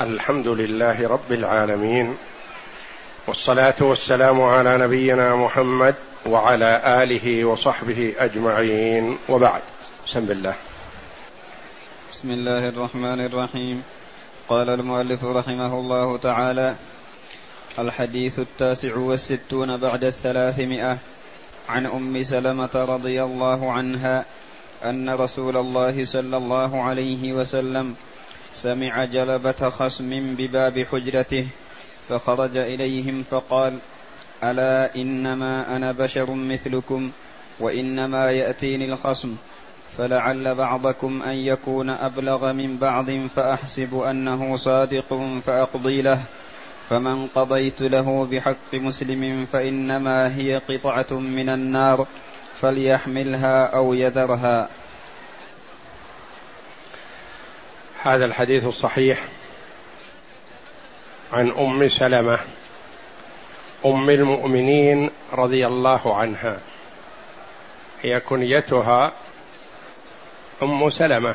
الحمد لله رب العالمين والصلاة والسلام على نبينا محمد وعلى آله وصحبه أجمعين وبعد. بسم الله. بسم الله الرحمن الرحيم. قال المؤلف رحمه الله تعالى الحديث التاسع والستون بعد الثلاثمائة عن أم سلمة رضي الله عنها أن رسول الله صلى الله عليه وسلم سمع جلبة خصم بباب حجرته فخرج إليهم فقال ألا إنما أنا بشر مثلكم وإنما يأتيني الخصم فلعل بعضكم أن يكون أبلغ من بعض فأحسب أنه صادق فأقضي له فمن قضيت له بحق مسلم فإنما هي قطعة من النار فليحملها أو يذرها. هذا الحديث الصحيح عن أم سلمة أم المؤمنين رضي الله عنها. هي كنيتها أم سلمة.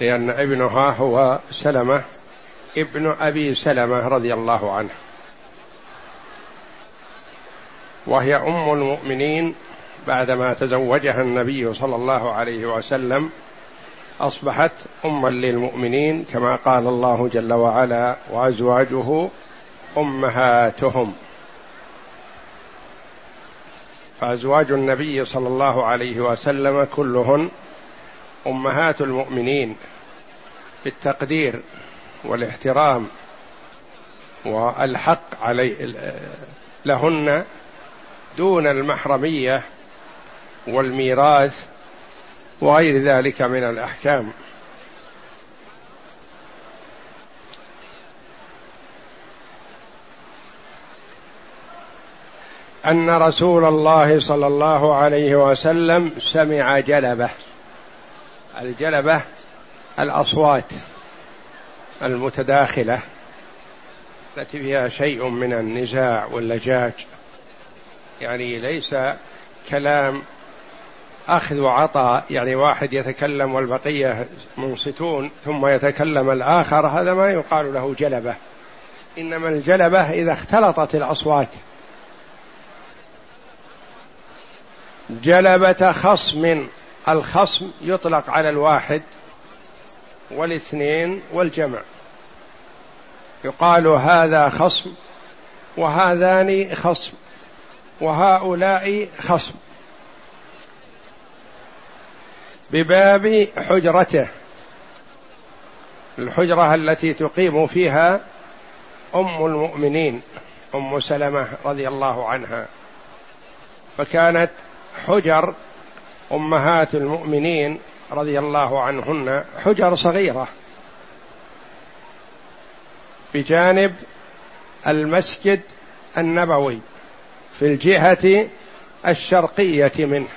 لأن ابنها هو سلمة ابن أبي سلمة رضي الله عنه. وهي أم المؤمنين بعدما تزوجها النبي صلى الله عليه وسلم أصبحت اما للمؤمنين كما قال الله جل وعلا وأزواجه أمهاتهم. فأزواج النبي صلى الله عليه وسلم كلهن أمهات المؤمنين بالتقدير والاحترام والحق علي لهن دون المحرمية والميراث وغير ذلك من الأحكام. أن رسول الله صلى الله عليه وسلم سمع جلبة. الجلبة الأصوات المتداخلة التي فيها شيء من النزاع واللجاج. يعني ليس كلام أخذ وعطاء يعني واحد يتكلم والبقية منصتون ثم يتكلم الآخر هذا ما يقال له جلبة. إنما الجلبة إذا اختلطت الأصوات. جلبة خصم الخصم يطلق على الواحد والاثنين والجمع. يقال هذا خصم وهذان خصم وهؤلاء خصم. بباب حجرته. الحجرة التي تقيم فيها أم المؤمنين أم سلمة رضي الله عنها. فكانت حجر أمهات المؤمنين رضي الله عنهن حجر صغيرة. بجانب المسجد النبوي في الجهة الشرقية منه.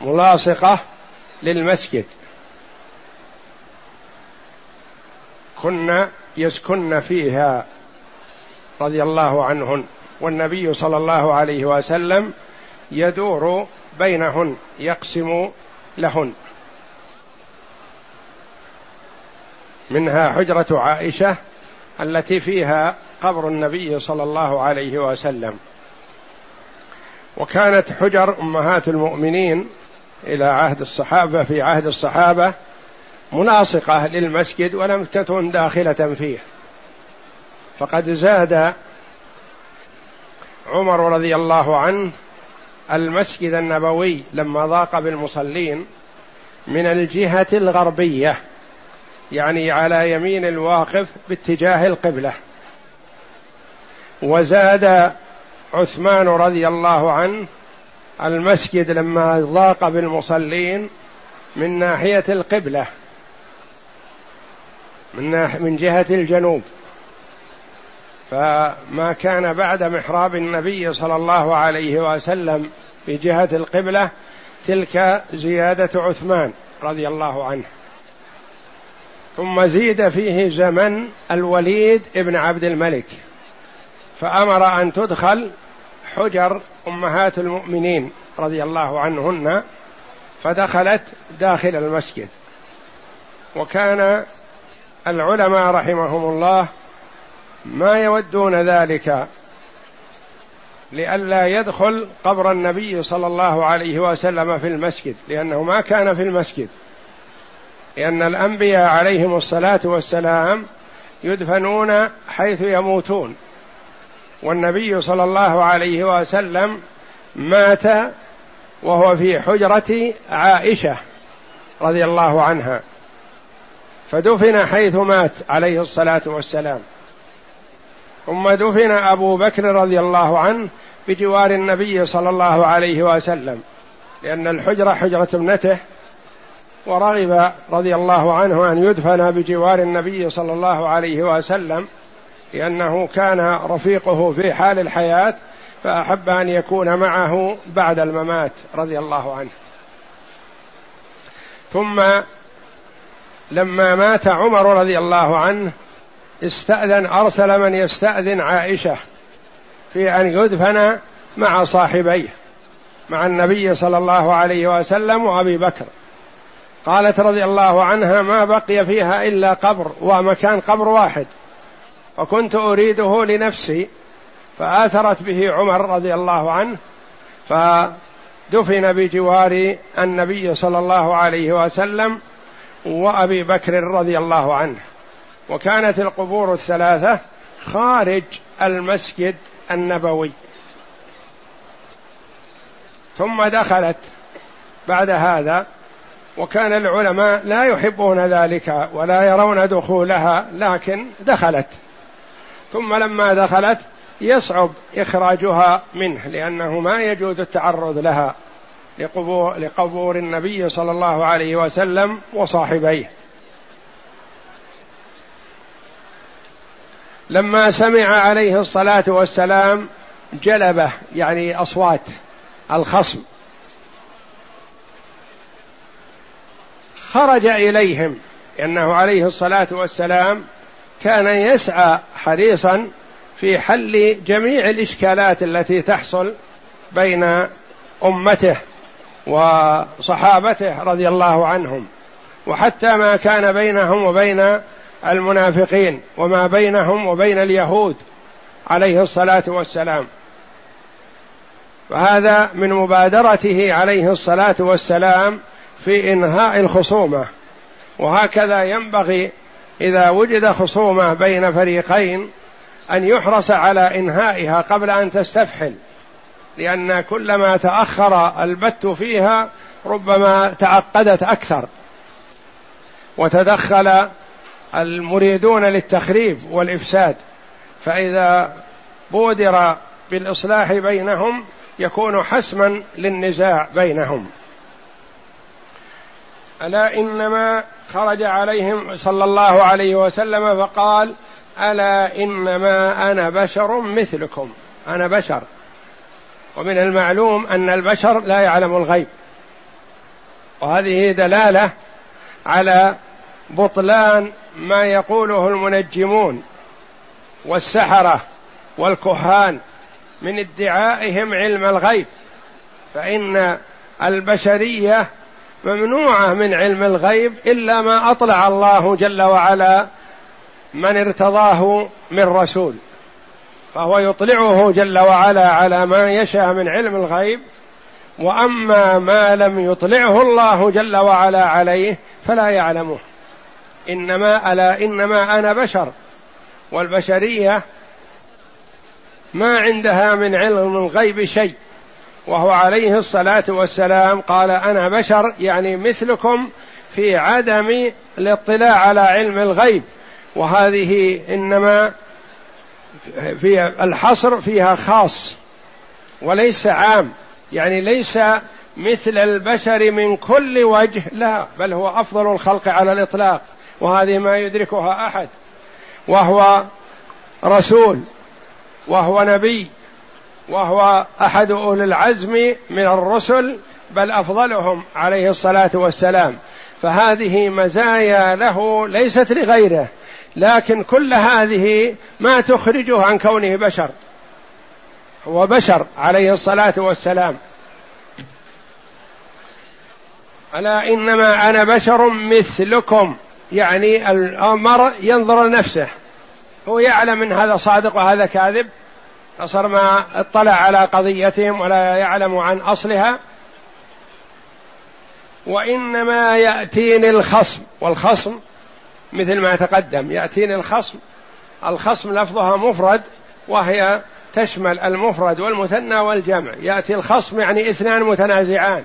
ملاصقة للمسجد. كن يسكن فيها رضي الله عنهن والنبي صلى الله عليه وسلم يدور بينهن يقسم لهن. منها حجرة عائشة التي فيها قبر النبي صلى الله عليه وسلم. وكانت حجر أمهات المؤمنين إلى عهد الصحابة في عهد الصحابة مناصقة للمسجد ولم تكن داخلة فيه. فقد زاد عمر رضي الله عنه المسجد النبوي لما ضاق بالمصلين من الجهة الغربية يعني على يمين الواقف باتجاه القبلة. وزاد عثمان رضي الله عنه المسجد لما ضاق بالمصلين من ناحية القبلة من من جهة الجنوب. فما كان بعد محراب النبي صلى الله عليه وسلم بجهة القبلة تلك زيادة عثمان رضي الله عنه. ثم زيد فيه زمن الوليد ابن عبد الملك فأمر أن تدخل حجر أمهات المؤمنين رضي الله عنهن فدخلت داخل المسجد. وكان العلماء رحمهم الله ما يودون ذلك لئلا يدخل قبر النبي صلى الله عليه وسلم في المسجد لأنه ما كان في المسجد. لأن الأنبياء عليهم الصلاة والسلام يدفنون حيث يموتون. والنبي صلى الله عليه وسلم مات وهو في حجرة عائشة رضي الله عنها فدفن حيث مات عليه الصلاة والسلام. ثم دفن أبو بكر رضي الله عنه بجوار النبي صلى الله عليه وسلم لأن الحجرة حجرة ابنته ورغب رضي الله عنه أن يدفن بجوار النبي صلى الله عليه وسلم لأنه كان رفيقه في حال الحياة فأحب أن يكون معه بعد الممات رضي الله عنه. ثم لما مات عمر رضي الله عنه استأذن أرسل من يستأذن عائشة في أن يدفن مع صاحبيه مع النبي صلى الله عليه وسلم وأبي بكر. قالت رضي الله عنها ما بقي فيها إلا قبر ومكان قبر واحد. وكنت أريده لنفسي فآثرت به عمر رضي الله عنه فدفن بجوار النبي صلى الله عليه وسلم وأبي بكر رضي الله عنه. وكانت القبور الثلاثة خارج المسجد النبوي. ثم دخلت بعد هذا وكان العلماء لا يحبون ذلك ولا يرون دخولها لكن دخلت. ثم لما دخلت يصعب إخراجها منه لأنه ما يجوز التعرض لها لقبور, لقبور النبي صلى الله عليه وسلم وصاحبيه. لما سمع عليه الصلاة والسلام جلبة يعني أصوات الخصم خرج إليهم لأنه عليه الصلاة والسلام كان يسعى حريصا في حل جميع الإشكالات التي تحصل بين أمته وصحابته رضي الله عنهم وحتى ما كان بينهم وبين المنافقين وما بينهم وبين اليهود عليه الصلاة والسلام. وهذا من مبادرته عليه الصلاة والسلام في إنهاء الخصومة وهكذا ينبغي إذا وجد خصومة بين فريقين أن يحرص على إنهائها قبل أن تستفحل لأن كلما تأخر البت فيها ربما تعقدت أكثر. وتدخل المريدون للتخريب والإفساد. فإذا بودر بالإصلاح بينهم يكون حسما للنزاع بينهم. ألا إنما خرج عليهم صلى الله عليه وسلم فقال ألا إنما أنا بشر مثلكم. أنا بشر. ومن المعلوم أن البشر لا يعلم الغيب. وهذه دلالة على بطلان ما يقوله المنجمون والسحرة والكهان من ادعائهم علم الغيب. فإن البشرية ممنوعة من علم الغيب إلا ما أطلع الله جل وعلا من ارتضاه من رسول فهو يطلعه جل وعلا على ما يشاء من علم الغيب وأما ما لم يطلعه الله جل وعلا عليه فلا يعلمه. إنما ألا إنما أنا بشر والبشرية ما عندها من علم الغيب شيء. وهو عليه الصلاة والسلام قال أنا بشر يعني مثلكم في عدم الاطلاع على علم الغيب. وهذه إنما في الحصر فيها خاص وليس عام يعني ليس مثل البشر من كل وجه لا بل هو أفضل الخلق على الإطلاق وهذه ما يدركها أحد وهو رسول وهو نبي وهو أحد أولي العزم من الرسل بل أفضلهم عليه الصلاة والسلام. فهذه مزايا له ليست لغيره لكن كل هذه ما تخرجه عن كونه بشر. هو بشر عليه الصلاة والسلام. ألا إنما أنا بشر مثلكم يعني المرء ينظر لنفسه. هو يعلم إن هذا صادق وهذا كاذب. نصر ما اطلع على قضيتهم ولا يعلم عن أصلها. وإنما يأتيني الخصم والخصم مثل ما تقدم يأتيني الخصم. الخصم لفظها مفرد وهي تشمل المفرد والمثنى والجمع. يأتي الخصم يعني اثنان متنازعان.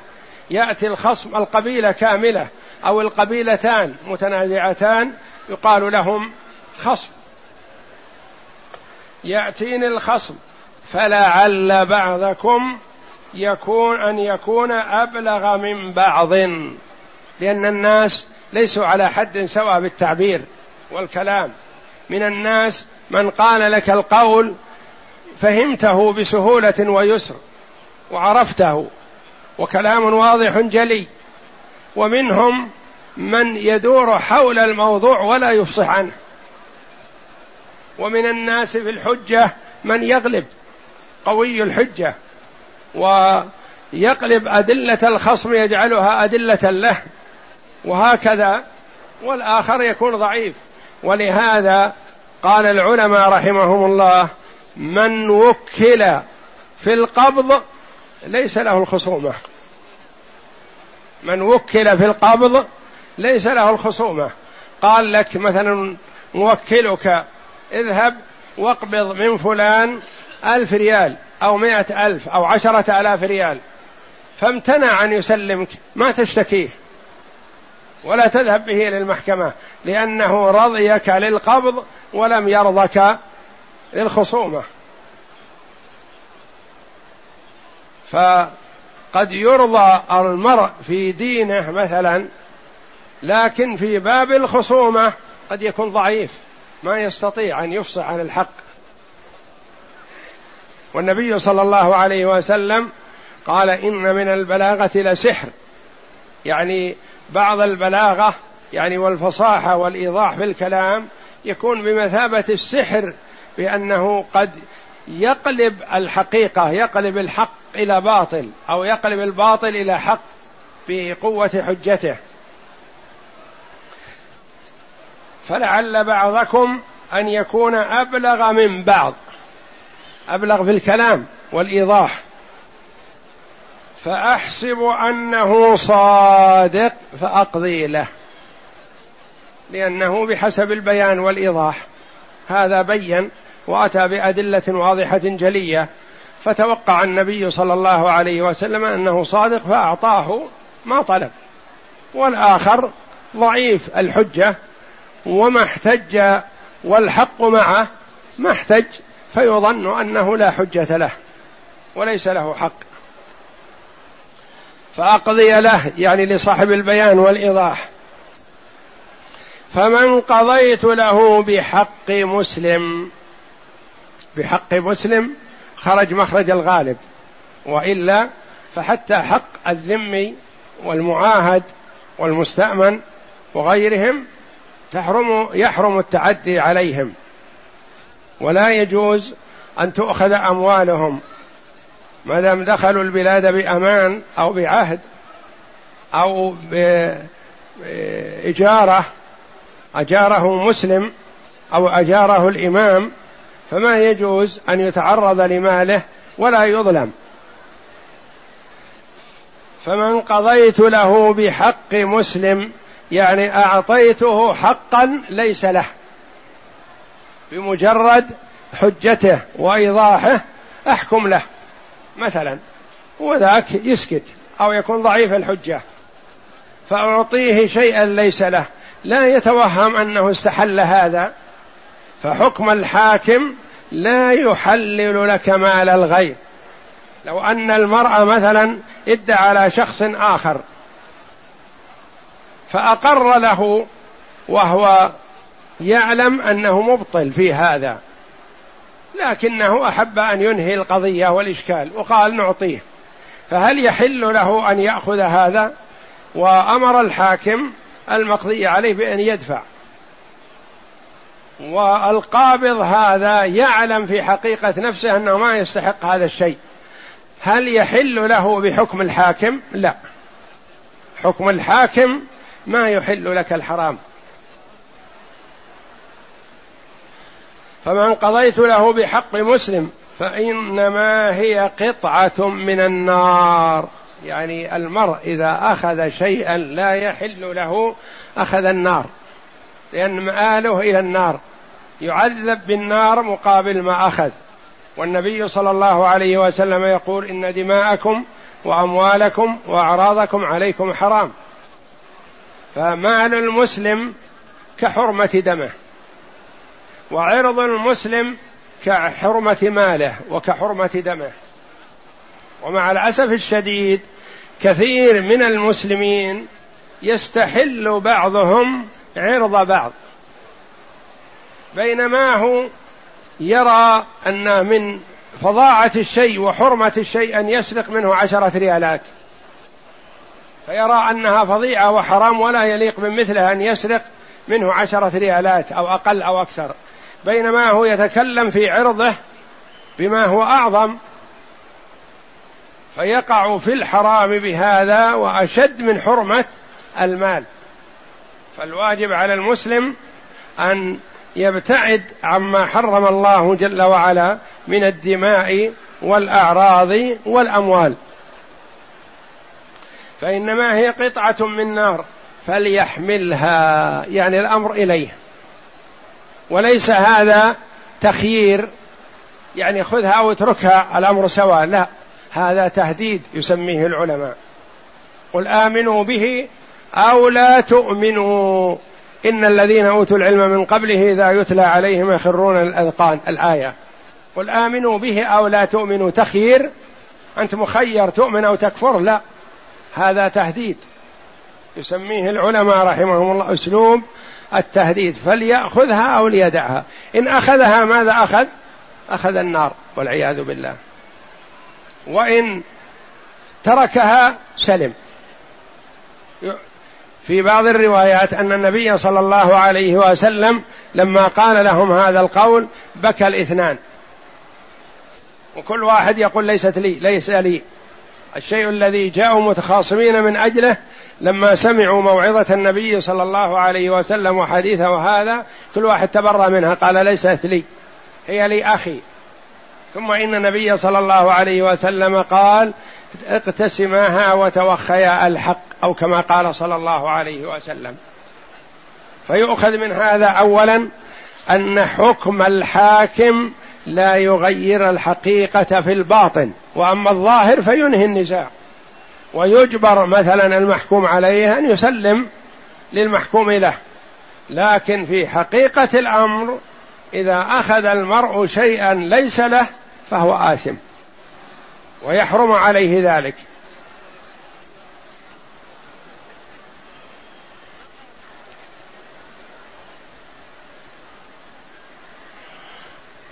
يأتي الخصم القبيلة كاملة أو القبيلتان متنازعتان يقال لهم خصم. يأتيني الخصم. فلعل بعضكم يكون أن يكون أبلغ من بعض. لأن الناس ليسوا على حد سواء بالتعبير والكلام. من الناس من قال لك القول فهمته بسهولة ويسر وعرفته وكلام واضح جلي. ومنهم من يدور حول الموضوع ولا يفصح عنه. ومن الناس في الحجة من يغلب قوي الحجة ويقلب أدلة الخصم يجعلها أدلة له وهكذا والآخر يكون ضعيف. ولهذا قال العلماء رحمهم الله من وكل في القبض ليس له الخصومة. من وكل في القبض ليس له الخصومة. قال لك مثلا موكلك اذهب واقبض من فلان ألف ريال أو مائة ألف أو عشرة آلاف ريال. فامتنع أن يسلمك. ما تشتكيه. ولا تذهب به للمحكمة. لأنه رضيك للقبض ولم يرضك للخصومة. فقد يرضى المرء في دينه مثلا لكن في باب الخصومة قد يكون ضعيف. ما يستطيع أن يفصح عن الحق. والنبي صلى الله عليه وسلم قال إن من البلاغة لسحر. يعني بعض البلاغة يعني والفصاحة والإيضاح في الكلام يكون بمثابة السحر بأنه قد يقلب الحقيقة يقلب الحق إلى باطل أو يقلب الباطل إلى حق بقوة حجته. فلعل بعضكم أن يكون أبلغ من بعض. أبلغ في الكلام والإيضاح. فأحسب أنه صادق فأقضي له. لأنه بحسب البيان والإيضاح. هذا بين وأتى بأدلة واضحة جلية. فتوقع النبي صلى الله عليه وسلم أنه صادق فأعطاه ما طلب. والآخر ضعيف الحجة وما احتج والحق معه ما احتج فيظن أنه لا حجة له وليس له حق. فأقضي له يعني لصاحب البيان والإيضاح. فمن قضيت له بحق مسلم بحق مسلم خرج مخرج الغالب وإلا فحتى حق الذمي والمعاهد والمستأمن وغيرهم تحرم يحرم التعدي عليهم. ولا يجوز أن تؤخذ أموالهم. ما دام دخلوا البلاد بأمان أو بعهد أو بإجارة أجاره مسلم أو أجاره الإمام فما يجوز أن يتعرض لماله ولا يظلم. فمن قضيت له بحق مسلم يعني أعطيته حقا ليس له. بمجرد حجته وإيضاحه أحكم له. مثلا وذاك يسكت أو يكون ضعيف الحجة فأعطيه شيئا ليس له. لا يتوهم أنه استحل هذا. فحكم الحاكم لا يحلل لك مال الغير لو أن المرأة مثلا ادعى على شخص آخر فأقر له وهو يعلم أنه مبطل في هذا لكنه أحب أن ينهي القضية والإشكال وقال نعطيه. فهل يحل له أن يأخذ هذا؟ وأمر الحاكم المقضي عليه بأن يدفع. والقابض هذا يعلم في حقيقة نفسه أنه ما يستحق هذا الشيء. هل يحل له بحكم الحاكم؟ لا. حكم الحاكم ما يحل لك الحرام. فمن قضيت له بحق مسلم فإنما هي قطعة من النار. يعني المرء إذا أخذ شيئا لا يحل له أخذ النار. لأن مآله إلى النار. يعذب بالنار مقابل ما أخذ. والنبي صلى الله عليه وسلم يقول إن دماءكم وأموالكم وأعراضكم عليكم حرام. فمال المسلم كحرمة دمه وعرض المسلم كحرمة ماله وكحرمة دمه. ومع الأسف الشديد كثير من المسلمين يستحل بعضهم عرض بعض بينما هو يرى أن من فظاعة الشيء وحرمة الشيء أن يسرق منه عشرة ريالات. فيرى أنها فظيعة وحرام ولا يليق من مثله أن يسرق منه عشرة ريالات أو أقل أو أكثر. بينما هو يتكلم في عرضه بما هو أعظم. فيقع في الحرام بهذا وأشد من حرمة المال. فالواجب على المسلم أن يبتعد عما حرم الله جل وعلا من الدماء والأعراض والأموال. فإنما هي قطعة من نار فليحملها يعني الأمر إليه. وليس هذا تخيير يعني خذها أو اتركها الأمر سواء. لا هذا تهديد يسميه العلماء. قل آمنوا به أو لا تؤمنوا. إن الذين أوتوا العلم من قبله إذا يتلى عليهم يخرون الأذقان الآية. قل آمنوا به أو لا تؤمنوا. تخيير أنت مخير تؤمن أو تكفر؟ لا. هذا تهديد. يسميه العلماء رحمهم الله أسلوب التهديد فليأخذها أو ليدعها. إن أخذها ماذا أخذ؟ أخذ النار والعياذ بالله. وإن تركها سلم. في بعض الروايات أن النبي صلى الله عليه وسلم لما قال لهم هذا القول بكى الإثنان. وكل واحد يقول ليست لي ليس لي. الشيء الذي جاءوا متخاصمين من أجله لما سمعوا موعظة النبي صلى الله عليه وسلم وحديثه هذا كل واحد تبرى منها قال ليست لي هي لي أخي. ثم إن النبي صلى الله عليه وسلم قال اقتسماها وتوخيا الحق. أو كما قال صلى الله عليه وسلم. فيؤخذ من هذا اولا أن حكم الحاكم لا يغير الحقيقة في الباطن وأما الظاهر فينهي النزاع. ويجبر مثلا المحكوم عليه أن يسلم للمحكوم له. لكن في حقيقة الأمر إذا أخذ المرء شيئا ليس له فهو آثم. ويحرم عليه ذلك.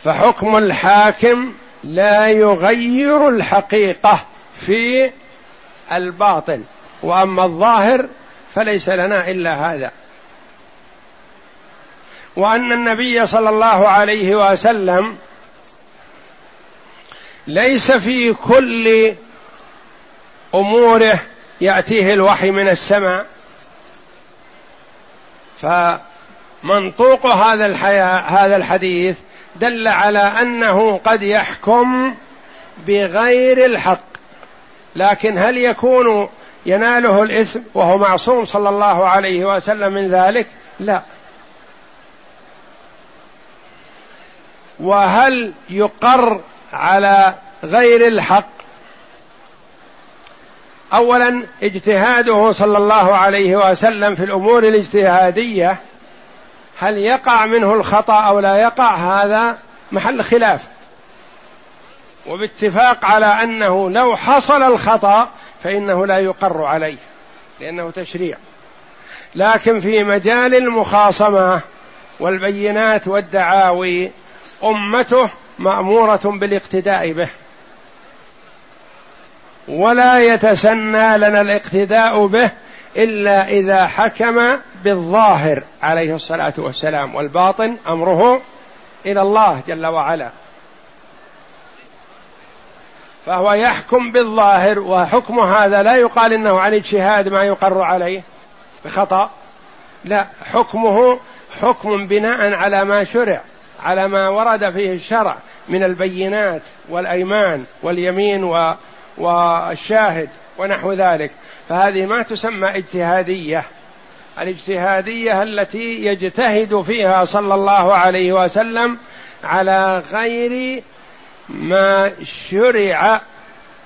فحكم الحاكم لا يغير الحقيقة في الباطن وأما الظاهر فليس لنا إلا هذا. وأن النبي صلى الله عليه وسلم ليس في كل أموره يأتيه الوحي من السماء. فمنطوق هذا الحياة هذا الحديث دل على أنه قد يحكم بغير الحق. لكن هل يكون يناله الإثم وهو معصوم صلى الله عليه وسلم من ذلك؟ لا. وهل يقر على غير الحق؟ اولا اجتهاده صلى الله عليه وسلم في الأمور الاجتهادية هل يقع منه الخطأ أو لا يقع هذا محل خلاف. وباتفاق على أنه لو حصل الخطأ فإنه لا يقر عليه لأنه تشريع. لكن في مجال المخاصمة والبينات والدعاوي أمته مأمورة بالاقتداء به. ولا يتسنى لنا الاقتداء به إلا إذا حكم بالظاهر عليه الصلاة والسلام والباطن أمره إلى الله جل وعلا. فهو يحكم بالظاهر وحكم هذا لا يقال إنه عن اجتهاد ما يقر عليه بخطأ. لا حكمه حكم بناء على ما شرع على ما ورد فيه الشرع من البينات والأيمان واليمين والشاهد. ونحو ذلك. فهذه ما تسمى اجتهادية. الاجتهادية التي يجتهد فيها صلى الله عليه وسلم على غير ما شرع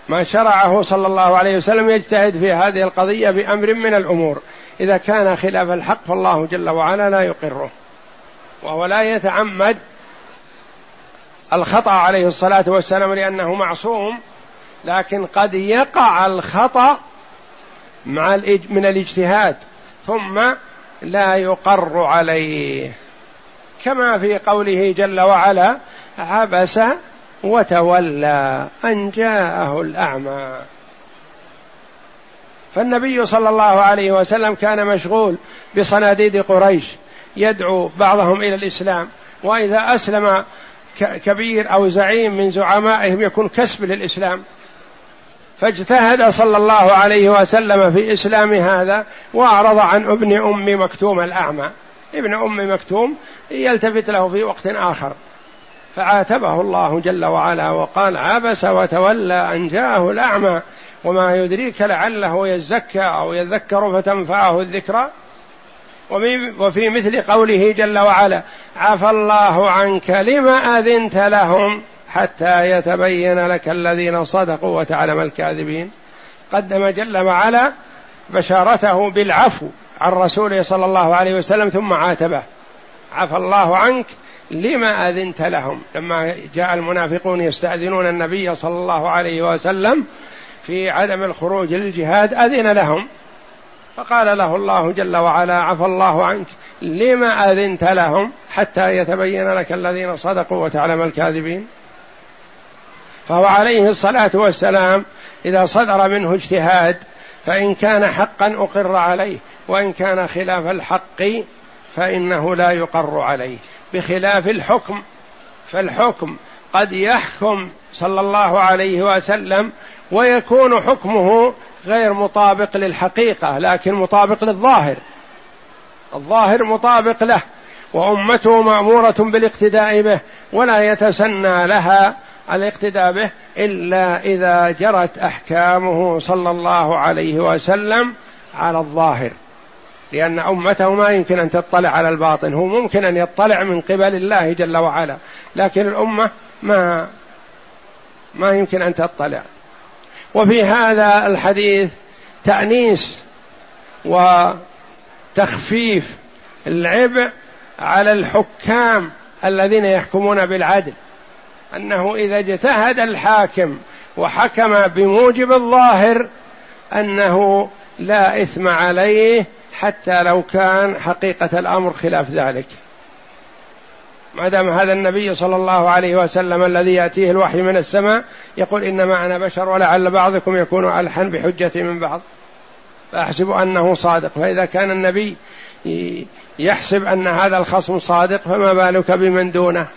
ما شرعه صلى الله عليه وسلم يجتهد في هذه القضية بأمر من الأمور. إذا كان خلاف الحق فالله جل وعلا لا يقره. وهو لا يتعمد الخطأ عليه الصلاة والسلام لأنه معصوم. لكن قد يقع الخطأ مع من الاجتهاد ثم لا يقر عليه. كما في قوله جل وعلا عبس وتولى أن جاءه الأعمى. فالنبي صلى الله عليه وسلم كان مشغول بصناديد قريش يدعو بعضهم إلى الإسلام. وإذا أسلم كبير أو زعيم من زعمائهم يكون كسب للإسلام. فاجتهد صلى الله عليه وسلم في إسلام هذا وأعرض عن ابن أم مكتوم الأعمى. ابن أم مكتوم يلتفت له في وقت آخر. فعاتبه الله جل وعلا وقال عبس وتولى أن جاءه الأعمى وما يدريك لعله يزكى أو يذكر فتنفعه الذكرى. وفي مثل قوله جل وعلا عفى الله عنك لما أذنت لهم. حتى يتبين لك الذين صدقوا وتعلم الكاذبين. قدم جل وعلا بشارته بالعفو عن رسوله صلى الله عليه وسلم ثم عاتبه عفى الله عنك لما أذنت لهم. لما جاء المنافقون يستأذنون النبي صلى الله عليه وسلم في عدم الخروج للجهاد أذن لهم. فقال له الله جل وعلا عفى الله عنك لما أذنت لهم حتى يتبين لك الذين صدقوا وتعلم الكاذبين. فهو عليه الصلاة والسلام إذا صدر منه اجتهاد فإن كان حقا أقر عليه وإن كان خلاف الحق فإنه لا يقر عليه. بخلاف الحكم فالحكم قد يحكم صلى الله عليه وسلم ويكون حكمه غير مطابق للحقيقة لكن مطابق للظاهر. الظاهر مطابق له وأمته مأمورة بالاقتداء به ولا يتسنى لها الاقتداء به إلا إذا جرت أحكامه صلى الله عليه وسلم على الظاهر. لأن أمته ما يمكن أن تطلع على الباطن هو ممكن أن يطلع من قبل الله جل وعلا لكن الأمة ما ما يمكن أن تطلع. وفي هذا الحديث تأنيس وتخفيف العبء على الحكام الذين يحكمون بالعدل. أنه إذا اجتهد الحاكم وحكم بموجب الظاهر أنه لا إثم عليه حتى لو كان حقيقة الأمر خلاف ذلك. ما دام هذا النبي صلى الله عليه وسلم الذي يأتيه الوحي من السماء يقول إنما أنا بشر ولعل بعضكم يكون ألحن بحجتي من بعض. فأحسب أنه صادق. فإذا كان النبي يحسب أن هذا الخصم صادق فما بالك بمن دونه؟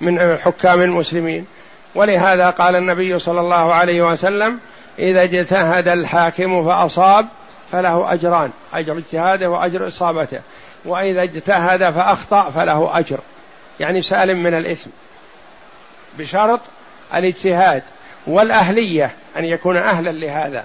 من حكام المسلمين. ولهذا قال النبي صلى الله عليه وسلم إذا اجتهد الحاكم فأصاب فله أجران أجر اجتهاده وأجر إصابته. وإذا اجتهد فأخطأ فله أجر. يعني سالم من الإثم. بشرط الاجتهاد والأهلية أن يكون أهلا لهذا.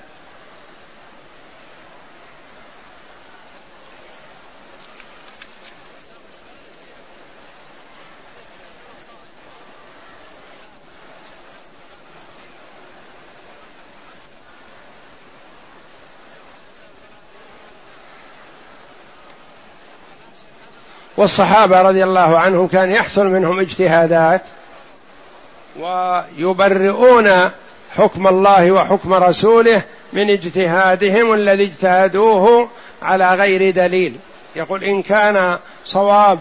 والصحابة رضي الله عنهم كان يحصل منهم اجتهادات ويبرئون حكم الله وحكم رسوله من اجتهادهم الذي اجتهدوه على غير دليل. يقول إن كان صواب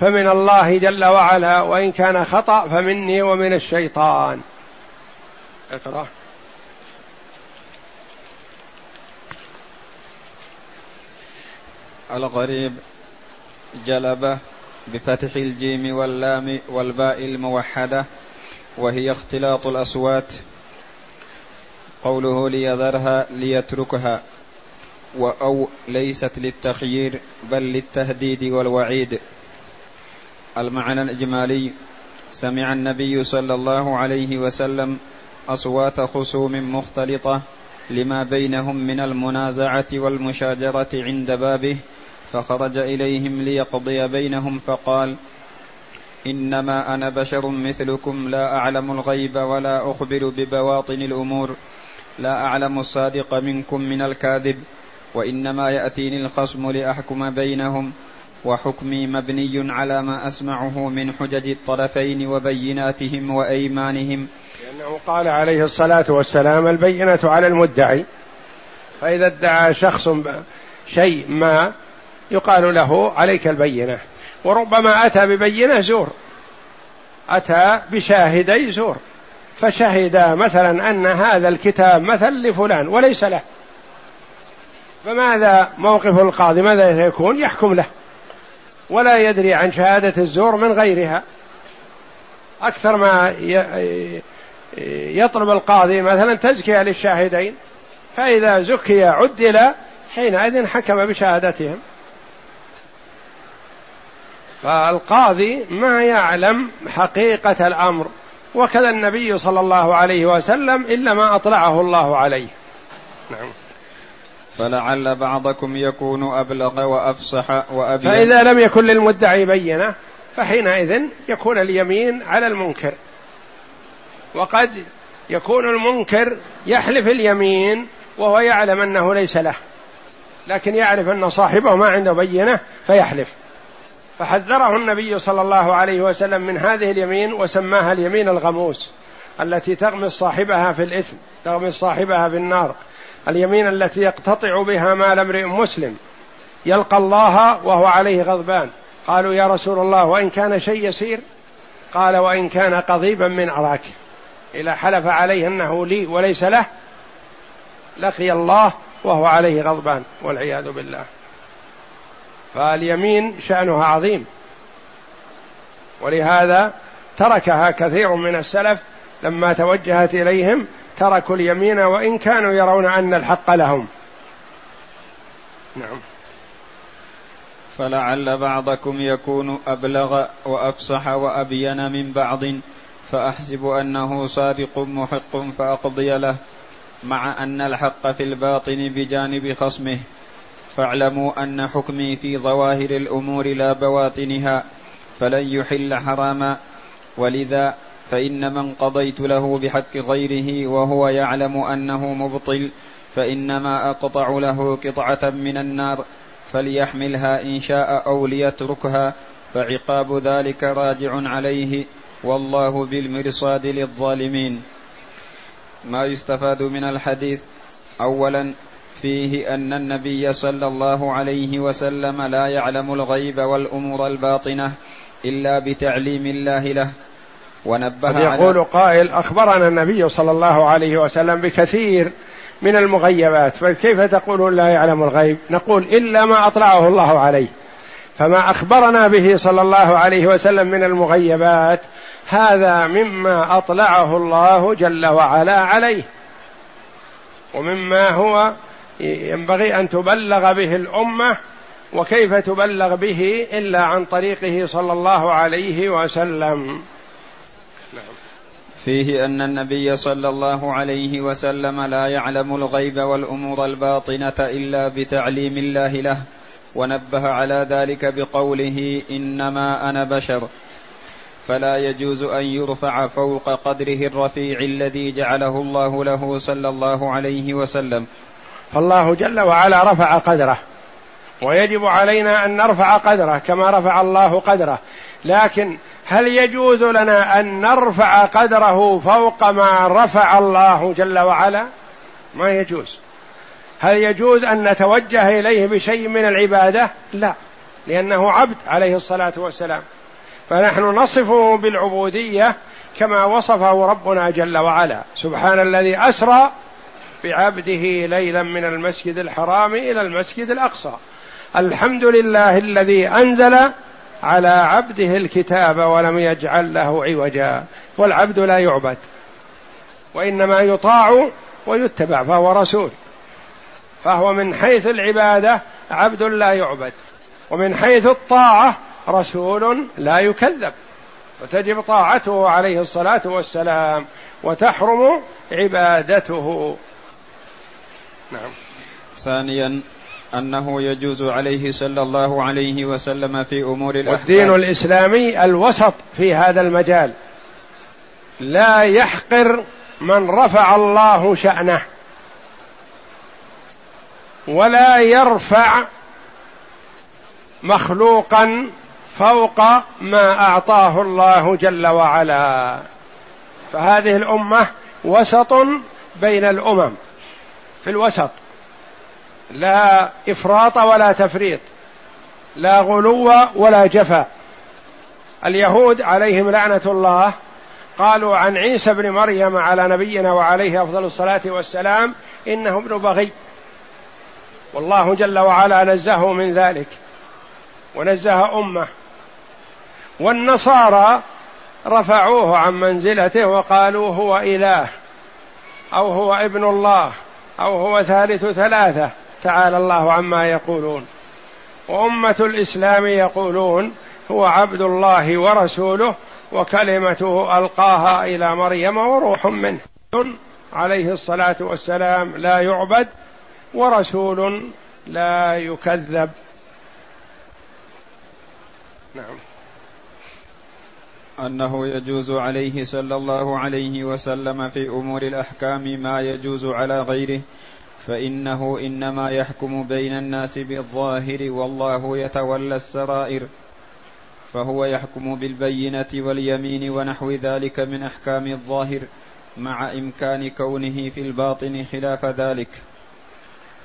فمن الله جل وعلا وإن كان خطأ فمني ومن الشيطان. اقرأ. الغريب جلبة بفتح الجيم واللام والباء الموحدة وهي اختلاط الأصوات. قوله ليذرها ليتركها وأو ليست للتخيير بل للتهديد والوعيد. المعنى الإجمالي سمع النبي صلى الله عليه وسلم أصوات خصوم مختلطة لما بينهم من المنازعة والمشاجرة عند بابه فخرج إليهم ليقضي بينهم فقال إنما أنا بشر مثلكم لا أعلم الغيب ولا أخبر ببواطن الأمور لا أعلم الصادق منكم من الكاذب وإنما يأتيني الخصم لأحكم بينهم وحكمي مبني على ما أسمعه من حجج الطرفين وبيناتهم وأيمانهم لأنه قال عليه الصلاة والسلام البينة على المدعي فإذا ادعى شخص شيء ما يقال له عليك البينة. وربما أتى ببينة زور. أتى بشاهدي زور. فشهد مثلا أن هذا الكتاب مثل لفلان وليس له. فماذا موقف القاضي؟ ماذا يكون؟ يحكم له. ولا يدري عن شهادة الزور من غيرها. أكثر ما يطلب القاضي مثلا تزكية للشاهدين. فإذا زكي عدل حينئذ حكم بشهادتهم. فالقاضي ما يعلم حقيقة الأمر وكذا النبي صلى الله عليه وسلم إلا ما أطلعه الله عليه. نعم. فلعل بعضكم يكون أبلغ وأفصح وأبين. فإذا لم يكن للمدعي بينة فحينئذ يكون اليمين على المنكر. وقد يكون المنكر يحلف اليمين وهو يعلم أنه ليس له لكن يعرف أن صاحبه ما عنده بينة فيحلف. فحذره النبي صلى الله عليه وسلم من هذه اليمين وسماها اليمين الغموس التي تغمس صاحبها في الإثم تغمس صاحبها في النار. اليمين التي يقتطع بها مال امرئ مسلم. يلقى الله وهو عليه غضبان. قالوا يا رسول الله وإن كان شيء يسير؟ قال وإن كان قضيبا من أراك. إذا حلف عليه أنه لي وليس له لقي الله وهو عليه غضبان والعياذ بالله. فاليمين شأنها عظيم. ولهذا تركها كثير من السلف لما توجهت إليهم تركوا اليمين وإن كانوا يرون أن الحق لهم. نعم. فلعل بعضكم يكون أبلغ وأفصح وأبين من بعض فأحسب أنه صادق محق فأقضي له مع أن الحق في الباطن بجانب خصمه. فاعلموا أن حكمي في ظواهر الأمور لا بواطنها فلن يحل حراما. ولذا فإن من قضيت له بحق غيره وهو يعلم أنه مبطل فإنما أقطع له قطعة من النار فليحملها إن شاء أو ليتركها فعقاب ذلك راجع عليه. والله بالمرصاد للظالمين. ما يستفاد من الحديث اولا فيه أن النبي صلى الله عليه وسلم لا يعلم الغيب والأمور الباطنة إلا بتعليم الله له. ونبه يقول على قائل أخبرنا النبي صلى الله عليه وسلم بكثير من المغيبات فكيف تقول لا يعلم الغيب؟ نقول إلا ما أطلعه الله عليه. فما أخبرنا به صلى الله عليه وسلم من المغيبات هذا مما أطلعه الله جل وعلا عليه. ومما هو ينبغي أن تبلغ به الأمة وكيف تبلغ به إلا عن طريقه صلى الله عليه وسلم. نعم. فيه أن النبي صلى الله عليه وسلم لا يعلم الغيب والأمور الباطنة إلا بتعليم الله له ونبه على ذلك بقوله إنما أنا بشر. فلا يجوز أن يرفع فوق قدره الرفيع الذي جعله الله له صلى الله عليه وسلم. فالله جل وعلا رفع قدره. ويجب علينا أن نرفع قدره كما رفع الله قدره. لكن هل يجوز لنا أن نرفع قدره فوق ما رفع الله جل وعلا؟ ما يجوز. هل يجوز أن نتوجه إليه بشيء من العبادة؟ لا لأنه عبد عليه الصلاة والسلام. فنحن نصفه بالعبودية كما وصفه ربنا جل وعلا. سبحان الذي أسرى بعبده ليلا من المسجد الحرام إلى المسجد الأقصى. الحمد لله الذي أنزل على عبده الكتاب ولم يجعل له عوجا. والعبد لا يعبد وإنما يطاع ويتبع فهو رسول. فهو من حيث العبادة عبد لا يعبد ومن حيث الطاعة رسول لا يكذب. وتجب طاعته عليه الصلاة والسلام وتحرم عبادته. نعم. ثانيا أنه يجوز عليه صلى الله عليه وسلم في أمور الأحكام والدين الإسلامي الوسط في هذا المجال. لا يحقر من رفع الله شأنه. ولا يرفع مخلوقا فوق ما أعطاه الله جل وعلا. فهذه الأمة وسط بين الأمم. في الوسط. لا إفراط ولا تفريط. لا غلو ولا جفا. اليهود عليهم لعنة الله قالوا عن عيسى بن مريم على نبينا وعليه أفضل الصلاة والسلام إنه ابن بغي. والله جل وعلا نزهه من ذلك. ونزه أمه. والنصارى رفعوه عن منزلته وقالوا هو إله أو هو ابن الله. أو هو ثالث ثلاثة تعالى الله عما يقولون. وأمة الإسلام يقولون هو عبد الله ورسوله وكلمته ألقاها إلى مريم وروح منه. عليه الصلاة والسلام لا يعبد ورسول لا يكذب. نعم. أنه يجوز عليه صلى الله عليه وسلم في أمور الأحكام ما يجوز على غيره فإنه إنما يحكم بين الناس بالظاهر والله يتولى السرائر فهو يحكم بالبينة واليمين ونحو ذلك من أحكام الظاهر مع إمكان كونه في الباطن خلاف ذلك.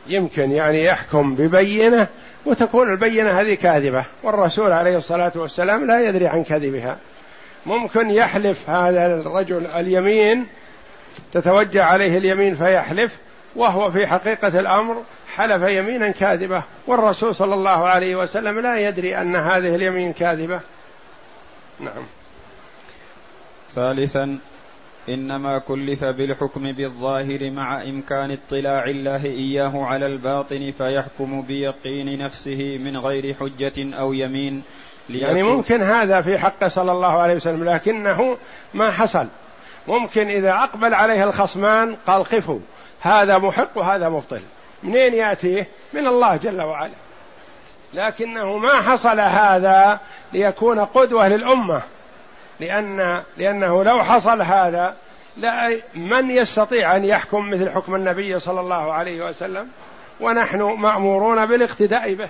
يمكن يعني يحكم ببينة وتكون البينة هذه كاذبة والرسول عليه الصلاة والسلام لا يدري عن كذبها. ممكن يحلف هذا الرجل اليمين تتوجه عليه اليمين فيحلف وهو في حقيقة الأمر حلف يمينا كاذبة والرسول صلى الله عليه وسلم لا يدري أن هذه اليمين كاذبة. نعم. ثالثا إنما كلف بالحكم بالظاهر مع إمكان اطلاع الله إياه على الباطن فيحكم بيقين نفسه من غير حجة أو يمين. يعني ممكن هذا في حقه صلى الله عليه وسلم لكنه ما حصل. ممكن إذا أقبل عليه الخصمان قال قفوا هذا محق وهذا مبطل. منين يأتيه؟ من الله جل وعلا. لكنه ما حصل هذا ليكون قدوة للأمة. لأن لأنه لو حصل هذا لا من يستطيع أن يحكم مثل حكم النبي صلى الله عليه وسلم؟ ونحن مأمورون بالاقتداء به.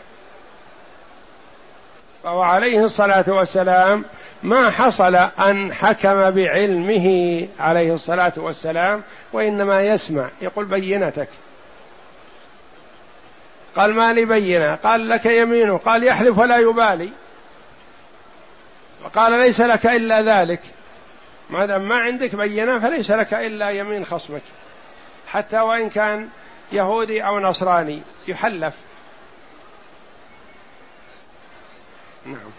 فهو عليه الصلاة والسلام ما حصل أن حكم بعلمه عليه الصلاة والسلام وإنما يسمع يقول بينتك. قال ما لي بينة؟ قال لك يمينه قال يحلف ولا يبالي. وقال ليس لك إلا ذلك. ما دام ما عندك بينة فليس لك إلا يمين خصمك. حتى وإن كان يهودي أو نصراني يحلف. نعم.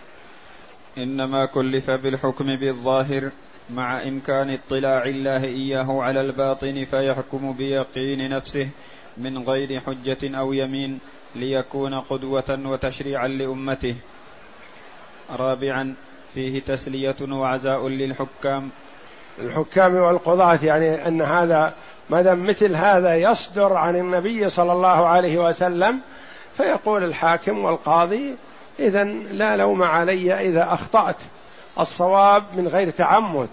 إنما كلف بالحكم بالظاهر مع إمكان اطلاع الله إياه على الباطن فيحكم بيقين نفسه من غير حجة أو يمين ليكون قدوة وتشريعا لأمته. رابعا فيه تسلية وعزاء للحكام. الحكام والقضاة يعني أن هذا ما دام مثل هذا يصدر عن النبي صلى الله عليه وسلم فيقول الحاكم والقاضي إذا لا لوم علي إذا أخطأت الصواب من غير تعمد.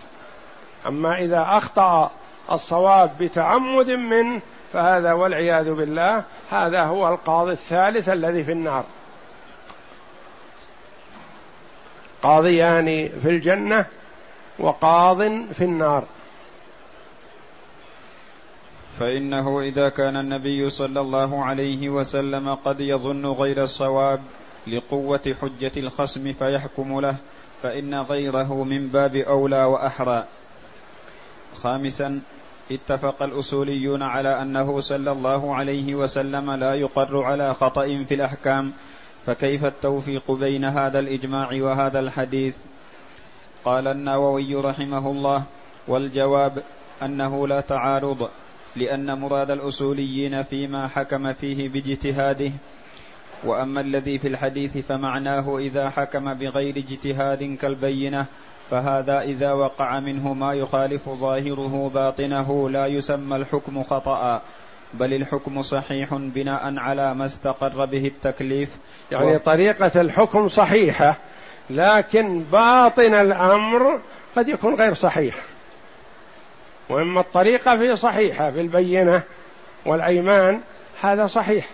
أما إذا أخطأ الصواب بتعمد منه فهذا والعياذ بالله هذا هو القاضي الثالث الذي في النار. قاضيان في الجنة وقاض في النار. فإنه إذا كان النبي صلى الله عليه وسلم قد يظن غير الصواب لقوة حجة الخصم فيحكم له فإن غيره من باب أولى وأحرى. خامسا اتفق الأصوليون على أنه صلى الله عليه وسلم لا يقر على خطأ في الأحكام فكيف التوفيق بين هذا الإجماع وهذا الحديث؟ قال النووي رحمه الله والجواب أنه لا تعارض لأن مراد الأصوليين فيما حكم فيه باجتهاده وأما الذي في الحديث فمعناه إذا حكم بغير اجتهاد كالبينة فهذا إذا وقع منه ما يخالف ظاهره باطنه لا يسمى الحكم خطأ بل الحكم صحيح بناء على ما استقر به التكليف. يعني و... طريقة الحكم صحيحة لكن باطن الأمر قد يكون غير صحيح. وإما الطريقة في صحيحة في البينة والأيمان هذا صحيح.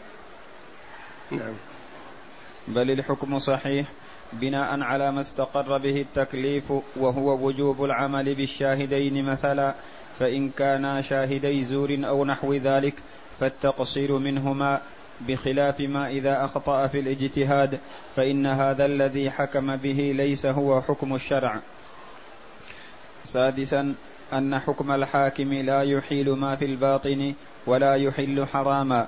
نعم. بل الحكم صحيح. بناء على ما استقر به التكليف وهو وجوب العمل بالشاهدين مثلا فإن كانا شاهدي زور أو نحو ذلك فالتقصير منهما بخلاف ما إذا أخطأ في الاجتهاد فإن هذا الذي حكم به ليس هو حكم الشرع. سادسا أن حكم الحاكم لا يحيل ما في الباطن ولا يحل حراما.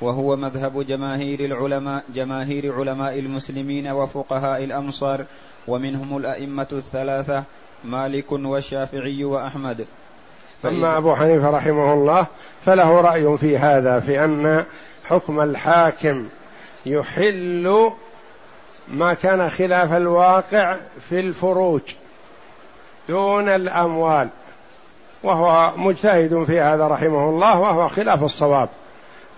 وهو مذهب جماهير العلماء جماهير علماء المسلمين وفقهاء الأمصار ومنهم الأئمة الثلاثة مالك والشافعي وأحمد. أما أبو حنيفة رحمه الله فله رأي في هذا في أن حكم الحاكم يحل ما كان خلاف الواقع في الفروج دون الأموال. وهو مجتهد في هذا رحمه الله وهو خلاف الصواب.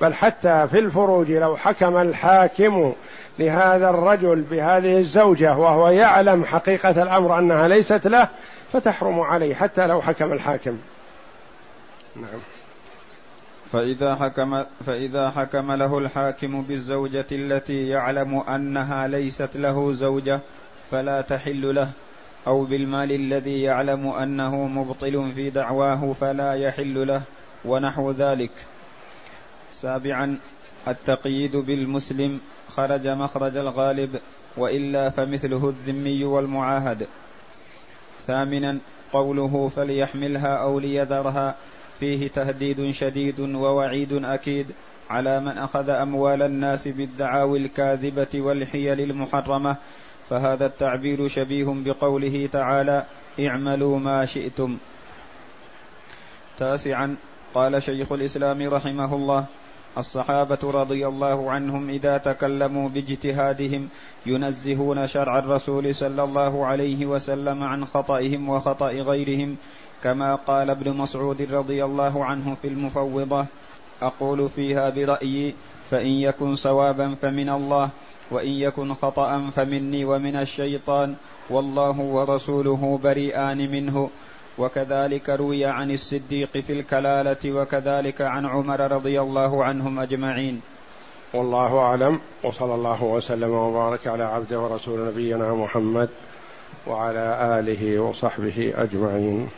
بل حتى في الفروج لو حكم الحاكم لهذا الرجل بهذه الزوجة وهو يعلم حقيقة الأمر أنها ليست له فتحرم عليه حتى لو حكم الحاكم. نعم. فإذا حكم فإذا حكم له الحاكم بالزوجة التي يعلم أنها ليست له زوجة فلا تحل له أو بالمال الذي يعلم أنه مبطل في دعواه فلا يحل له ونحو ذلك. سابعا التقييد بالمسلم خرج مخرج الغالب وإلا فمثله الذمي والمعاهد. ثامنا قوله فليحملها أو ليذرها فيه تهديد شديد ووعيد أكيد على من أخذ أموال الناس بالدعاوي الكاذبة والحيل المحرمة. فهذا التعبير شبيه بقوله تعالى اعملوا ما شئتم تاسعا قال شيخ الإسلام رحمه الله الصحابة رضي الله عنهم إذا تكلموا باجتهادهم ينزهون شرع الرسول صلى الله عليه وسلم عن خطئهم وخطأ غيرهم كما قال ابن مسعود رضي الله عنه في المفوضة أقول فيها برأيي فإن يكن صوابا فمن الله وإن يكن خطأ فمني ومن الشيطان والله ورسوله بريئان منه. وكذلك روي عن الصديق في الكلالة وكذلك عن عمر رضي الله عنهم أجمعين. والله أعلم وصلى الله وسلم وبارك على عبده ورسول نبينا محمد وعلى آله وصحبه أجمعين.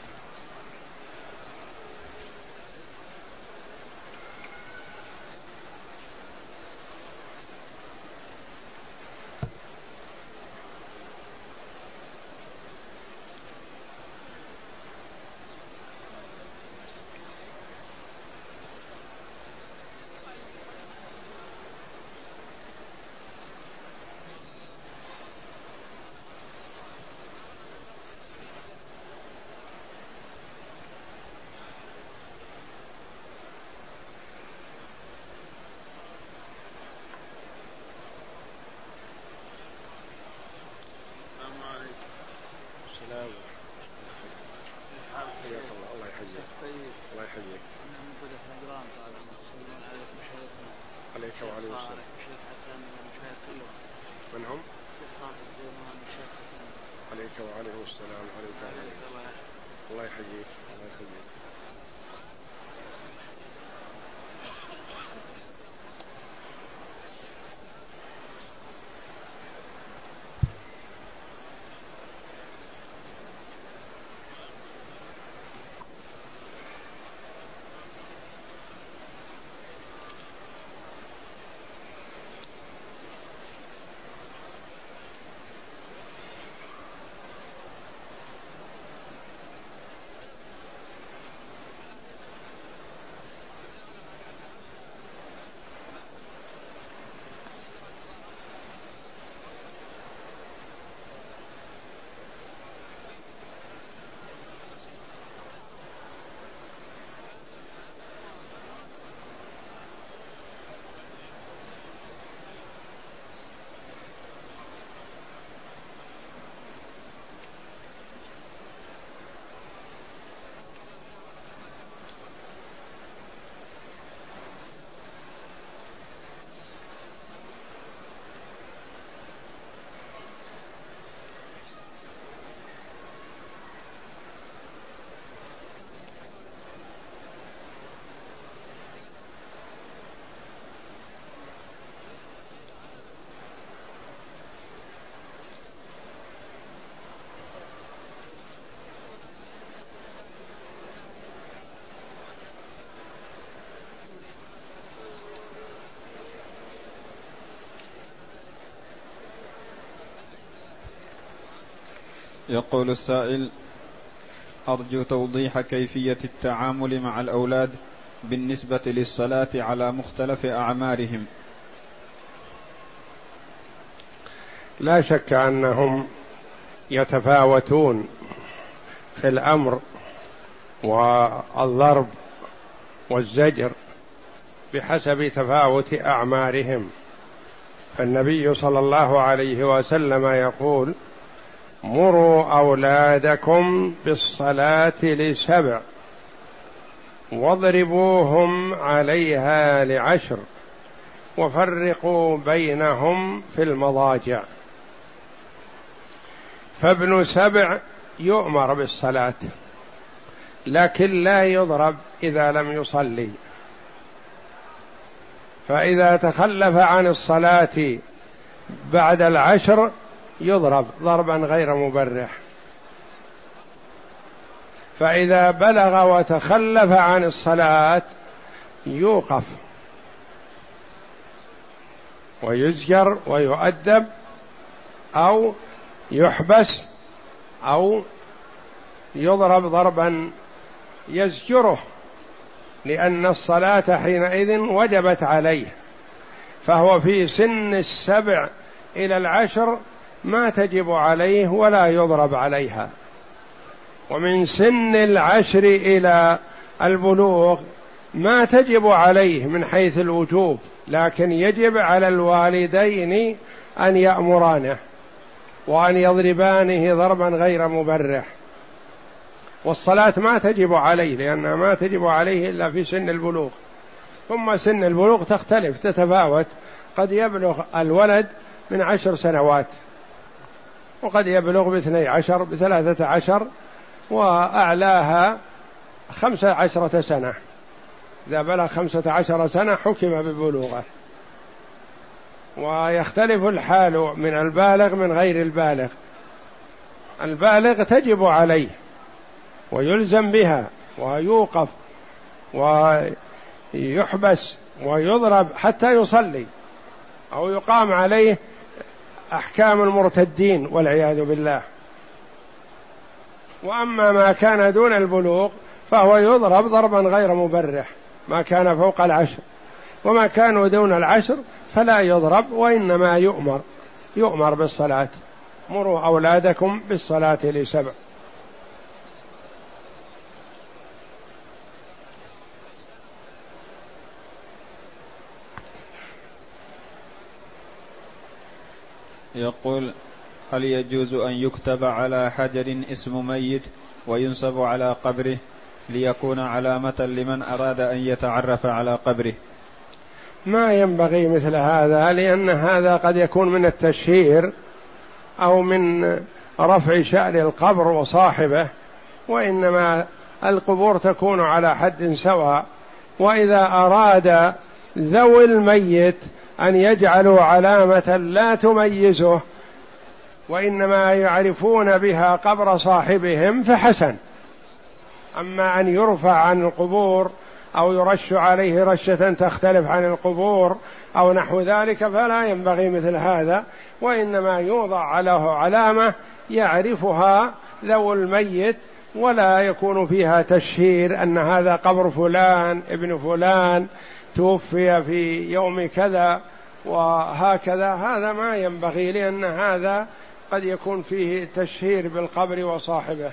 يقول السائل أرجو توضيح كيفية التعامل مع الأولاد بالنسبة للصلاة على مختلف أعمارهم. لا شك أنهم يتفاوتون في الأمر والضرب والزجر بحسب تفاوت أعمارهم. فالنبي صلى الله عليه وسلم يقول مروا أولادكم بالصلاة لسبع واضربوهم عليها لعشر وفرقوا بينهم في المضاجع. فابن سبع يؤمر بالصلاة لكن لا يضرب إذا لم يصلي. فإذا تخلف عن الصلاة بعد العشر يضرب ضربا غير مبرح. فإذا بلغ وتخلف عن الصلاة يوقف ويزجر ويؤدب أو يحبس أو يضرب ضربا يزجره لأن الصلاة حينئذ وجبت عليه. فهو في سن السبع إلى العشر ما تجب عليه ولا يضرب عليها. ومن سن العشر إلى البلوغ ما تجب عليه من حيث الوجوب لكن يجب على الوالدين أن يأمرانه وأن يضربانه ضربا غير مبرح. والصلاة ما تجب عليه لأنها ما تجب عليه إلا في سن البلوغ. ثم سن البلوغ تختلف تتفاوت. قد يبلغ الولد من عشر سنوات. وقد يبلغ باثني عشر بثلاثة عشر وأعلاها خمسة عشرة سنة. إذا بلغ خمسة عشر سنة حكم ببلوغه. ويختلف الحال من البالغ من غير البالغ. البالغ تجب عليه ويلزم بها ويوقف ويحبس ويضرب حتى يصلي أو يقام عليه أحكام المرتدين والعياذ بالله. وأما ما كان دون البلوغ فهو يضرب ضربا غير مبرح ما كان فوق العشر. وما كانوا دون العشر فلا يضرب وإنما يؤمر يؤمر بالصلاة. مروا أولادكم بالصلاة لسبع. يقول هل يجوز أن يكتب على حجر اسم ميت وينصب على قبره ليكون علامة لمن أراد أن يتعرف على قبره؟ ما ينبغي مثل هذا لأن هذا قد يكون من التشهير أو من رفع شأن القبر وصاحبه وإنما القبور تكون على حد سواء. وإذا أراد ذوي الميت أن يجعلوا علامة لا تميزه وإنما يعرفون بها قبر صاحبهم فحسن. أما أن يرفع عن القبور أو يرش عليه رشة تختلف عن القبور أو نحو ذلك فلا ينبغي مثل هذا وإنما يوضع له علامة يعرفها ذو الميت ولا يكون فيها تشهير أن هذا قبر فلان ابن فلان توفي في يوم كذا وهكذا هذا ما ينبغي لأن هذا قد يكون فيه تشهير بالقبر وصاحبه.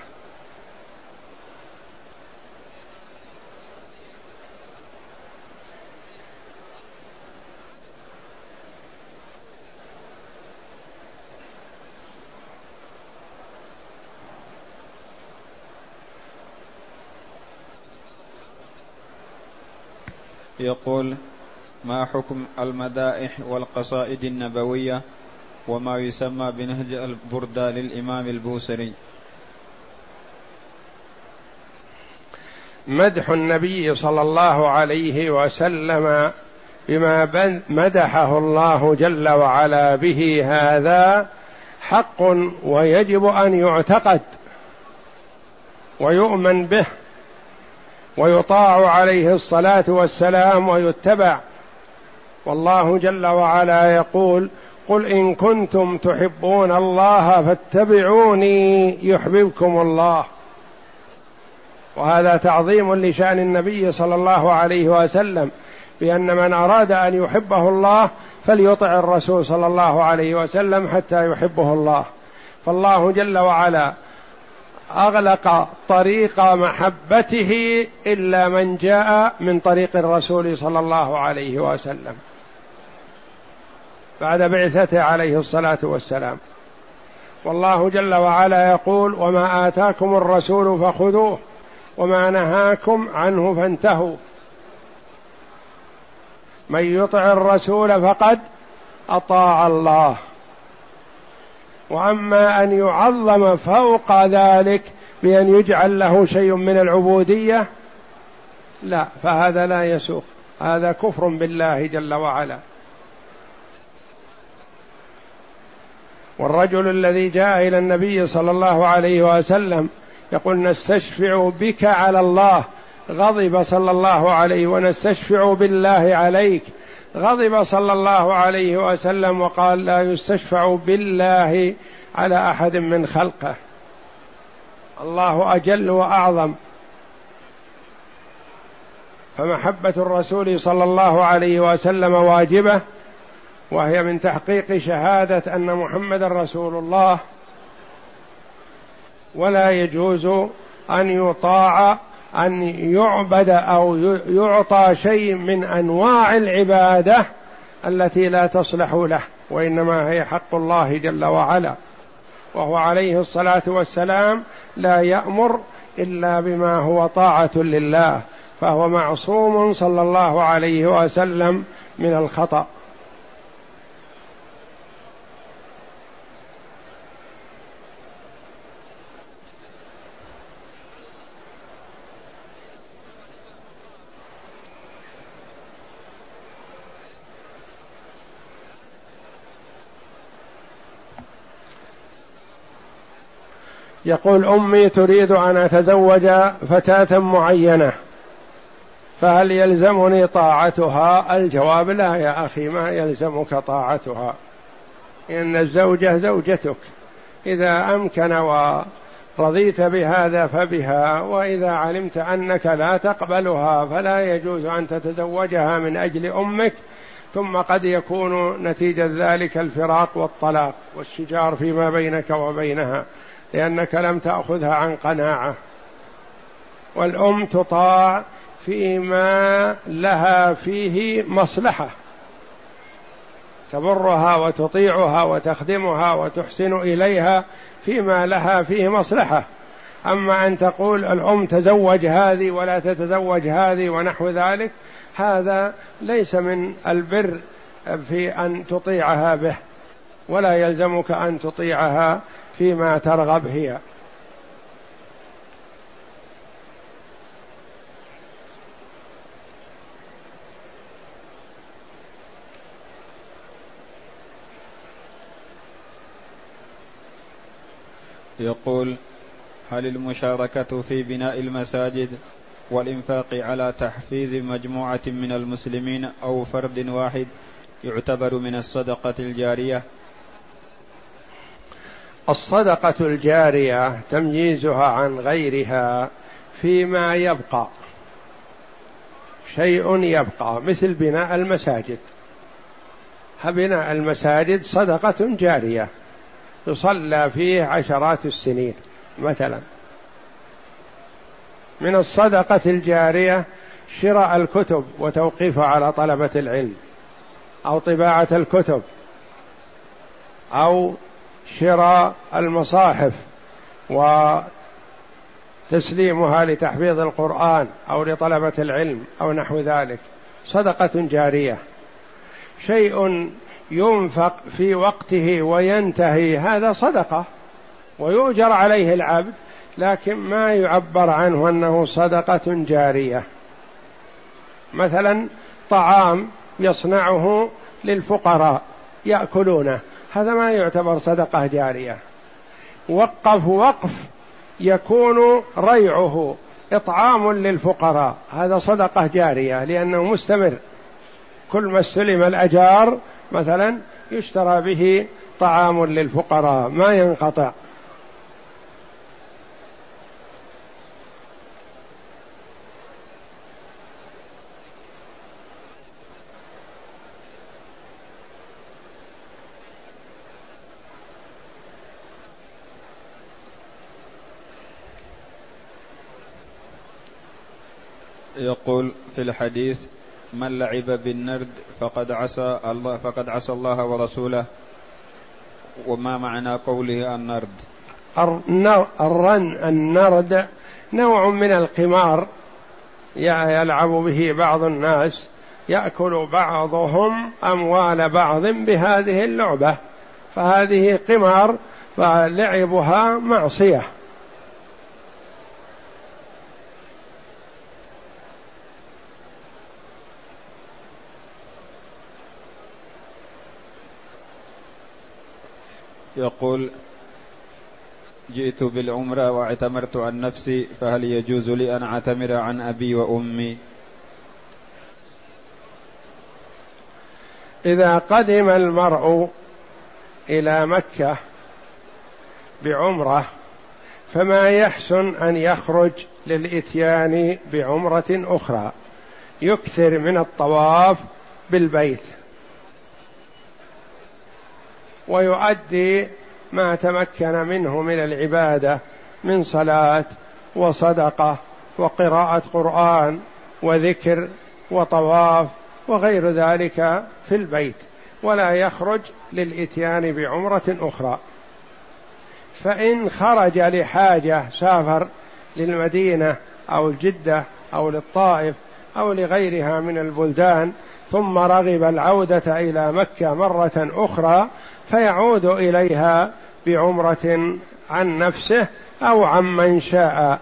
يقول ما حكم المدائح والقصائد النبوية وما يسمى بنهج البردة للإمام البوسري مدح النبي صلى الله عليه وسلم بما مدحه الله جل وعلا به هذا حق ويجب أن يعتقد ويؤمن به. ويطاع عليه الصلاة والسلام ويتبع. والله جل وعلا يقول قل إن كنتم تحبون الله فاتبعوني يحببكم الله. وهذا تعظيم لشأن النبي صلى الله عليه وسلم بأن من أراد أن يحبه الله فليطع الرسول صلى الله عليه وسلم حتى يحبه الله. فالله جل وعلا أغلق طريق محبته إلا من جاء من طريق الرسول صلى الله عليه وسلم. بعد بعثته عليه الصلاة والسلام. والله جل وعلا يقول وما آتاكم الرسول فخذوه وما نهاكم عنه فانتهوا. من يطع الرسول فقد أطاع الله. وأما أن يعظم فوق ذلك بأن يجعل له شيء من العبودية لا فهذا لا يسوق. هذا كفر بالله جل وعلا. والرجل الذي جاء إلى النبي صلى الله عليه وسلم يقول نستشفع بك على الله. غضب صلى الله عليه ونستشفع بالله عليك. غضب صلى الله عليه وسلم وقال لا يستشفع بالله على أحد من خلقه. الله أجل وأعظم. فمحبة الرسول صلى الله عليه وسلم واجبة وهي من تحقيق شهادة أن محمد رسول الله. ولا يجوز أن يطاع أن يعبد أو يعطى شيء من أنواع العبادة التي لا تصلح له وإنما هي حق الله جل وعلا. وهو عليه الصلاة والسلام لا يأمر إلا بما هو طاعة لله فهو معصوم صلى الله عليه وسلم من الخطأ. يقول أمي تريد أن أتزوج فتاة معينة فهل يلزمني طاعتها؟ الجواب لا يا أخي ما يلزمك طاعتها. إن الزوجه زوجتك إذا أمكن ورضيت بهذا فبها وإذا علمت أنك لا تقبلها فلا يجوز أن تتزوجها من أجل أمك ثم قد يكون نتيجة ذلك الفراق والطلاق والشجار فيما بينك وبينها. لأنك لم تأخذها عن قناعة. والأم تطاع فيما لها فيه مصلحة. تبرها وتطيعها وتخدمها وتحسن إليها فيما لها فيه مصلحة. أما أن تقول الأم تزوج هذه ولا تتزوج هذه ونحو ذلك هذا ليس من البر في أن تطيعها به ولا يلزمك أن تطيعها فيما ترغب هي. يقول هل المشاركة في بناء المساجد والإنفاق على تحفيز مجموعة من المسلمين أو فرد واحد يعتبر من الصدقة الجارية؟ الصدقة الجارية تمييزها عن غيرها فيما يبقى. شيء يبقى مثل بناء المساجد. بناء المساجد صدقة جارية. يصلى فيه عشرات السنين مثلا. من الصدقة الجارية شراء الكتب وتوقيفها على طلبة العلم أو طباعة الكتب أو شراء المصاحف وتسليمها لتحفيظ القرآن أو لطلبة العلم أو نحو ذلك. صدقة جارية. شيء ينفق في وقته وينتهي هذا صدقة ويؤجر عليه العبد لكن ما يعبر عنه أنه صدقة جارية. مثلا طعام يصنعه للفقراء يأكلونه. هذا ما يعتبر صدقة جارية. وقف وقف يكون ريعه إطعام للفقراء. هذا صدقة جارية لأنه مستمر. كل ما استلم الأجار مثلا يشترى به طعام للفقراء ما ينقطع. يقول في الحديث من لعب بالنرد فقد عصى الله فقد عصى الله ورسوله. وما معنى قوله النرد؟ الرن النرد نوع من القمار يلعب به بعض الناس يأكل بعضهم أموال بعض بهذه اللعبة فهذه قمار فلعبها معصية. يقول جئت بالعمرة واعتمرت عن نفسي فهل يجوز لي أن أعتمر عن أبي وأمي؟ إذا قدم المرء إلى مكة بعمرة فما يحسن أن يخرج للإتيان بعمرة أخرى؟ يكثر من الطواف بالبيت. ويؤدي ما تمكن منه من العبادة من صلاة وصدقة وقراءة قرآن وذكر وطواف وغير ذلك في البيت ولا يخرج للإتيان بعمرة أخرى. فإن خرج لحاجة سافر للمدينة أو الجدة أو للطائف أو لغيرها من البلدان ثم رغب العودة إلى مكة مرة أخرى فيعود إليها بعمرة عن نفسه أو عن من شاء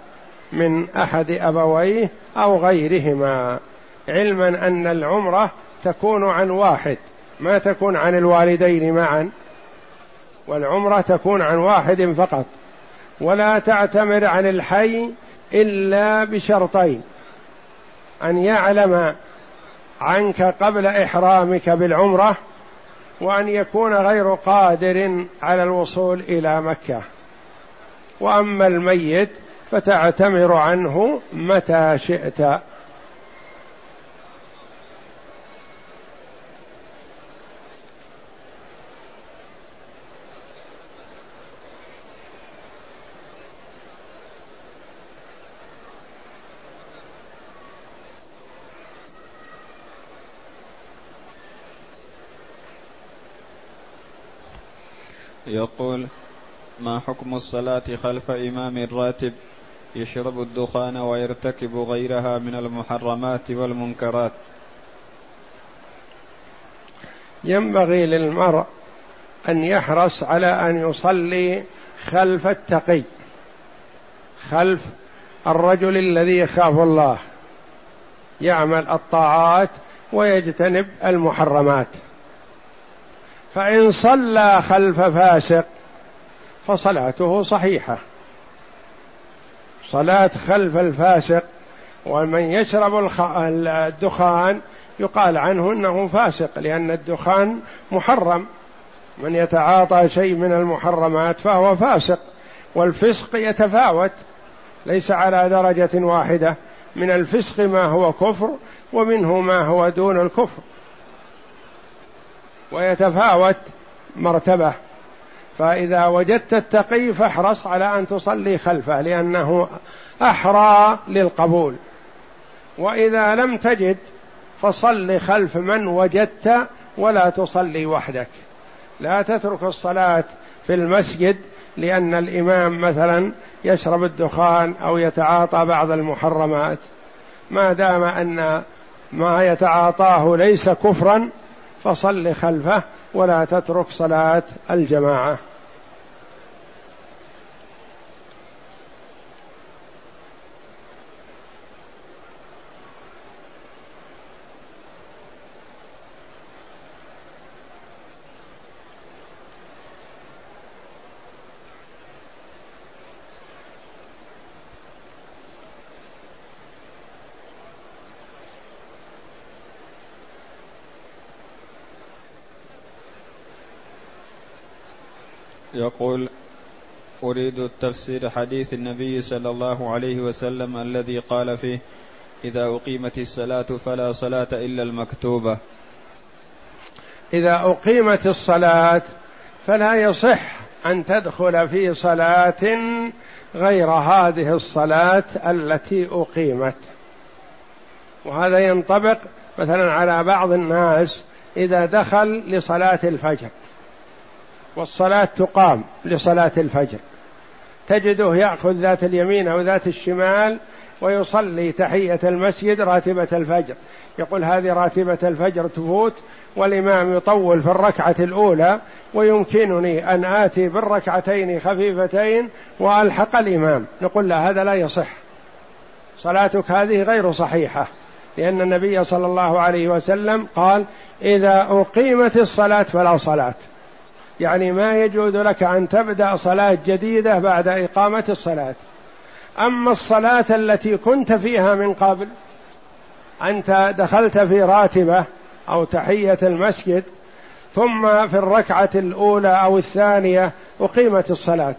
من أحد أبويه أو غيرهما. علما أن العمرة تكون عن واحد ما تكون عن الوالدين معا. والعمرة تكون عن واحد فقط. ولا تعتمر عن الحي إلا بشرطين أن يعلم عنك قبل إحرامك بالعمرة وأن يكون غير قادر على الوصول إلى مكة. وأما الميت فتعتمر عنه متى شئت. يقول ما حكم الصلاة خلف إمام راتب يشرب الدخان ويرتكب غيرها من المحرمات والمنكرات. ينبغي للمرء أن يحرص على أن يصلي خلف التقي خلف الرجل الذي يخاف الله. يعمل الطاعات ويجتنب المحرمات. فإن صلى خلف فاسق فصلاته صحيحة. صلاة خلف الفاسق ومن يشرب الدخان يقال عنه إنه فاسق لأن الدخان محرم. من يتعاطى شيء من المحرمات فهو فاسق والفسق يتفاوت ليس على درجة واحدة. من الفسق ما هو كفر ومنه ما هو دون الكفر. ويتفاوت مرتبة. فإذا وجدت التقي فاحرص على أن تصلي خلفه لأنه أحرى للقبول. وإذا لم تجد فصل خلف من وجدت ولا تصلي وحدك. لا تترك الصلاة في المسجد لأن الإمام مثلا يشرب الدخان أو يتعاطى بعض المحرمات. ما دام أن ما يتعاطاه ليس كفرا فصل خلفه ولا تترك صلاة الجماعة. يقول أريد تفسير حديث النبي صلى الله عليه وسلم الذي قال فيه إذا أقيمت الصلاة فلا صلاة إلا المكتوبة. إذا أقيمت الصلاة فلا يصح أن تدخل في صلاة غير هذه الصلاة التي أقيمت. وهذا ينطبق مثلا على بعض الناس إذا دخل لصلاة الفجر. والصلاة تقام لصلاة الفجر. تجده يأخذ ذات اليمين أو ذات الشمال ويصلي تحية المسجد راتبة الفجر. يقول هذه راتبة الفجر تفوت والإمام يطول في الركعة الأولى ويمكنني أن آتي بالركعتين خفيفتين وألحق الإمام. نقول لا هذا لا يصح. صلاتك هذه غير صحيحة لأن النبي صلى الله عليه وسلم قال إذا أقيمت الصلاة فلا صلاة. يعني ما يجوز لك أن تبدأ صلاة جديدة بعد إقامة الصلاة. أما الصلاة التي كنت فيها من قبل أنت دخلت في راتبة أو تحية المسجد ثم في الركعة الأولى أو الثانية أقيمت الصلاة.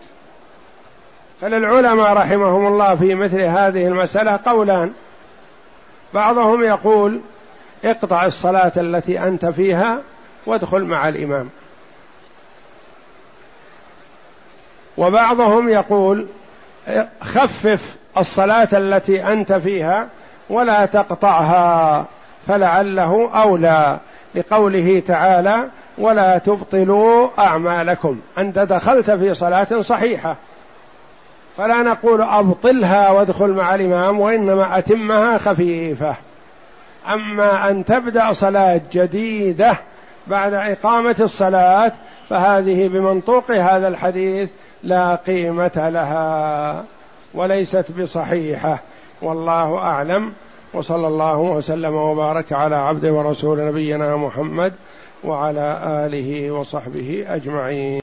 فللعلماء رحمهم الله في مثل هذه المسألة قولان. بعضهم يقول اقطع الصلاة التي أنت فيها وادخل مع الإمام. وبعضهم يقول خفف الصلاة التي أنت فيها ولا تقطعها فلعله أولى لقوله تعالى ولا تبطلوا أعمالكم. أنت دخلت في صلاة صحيحة. فلا نقول أبطلها وادخل مع الإمام وإنما أتمها خفيفة. أما أن تبدأ صلاة جديدة بعد إقامة الصلاة فهذه بمنطوق هذا الحديث لا قيمة لها وليست بصحيحة. والله أعلم. وصلى الله وسلم وبارك على عبد ورسول نبينا محمد وعلى آله وصحبه أجمعين.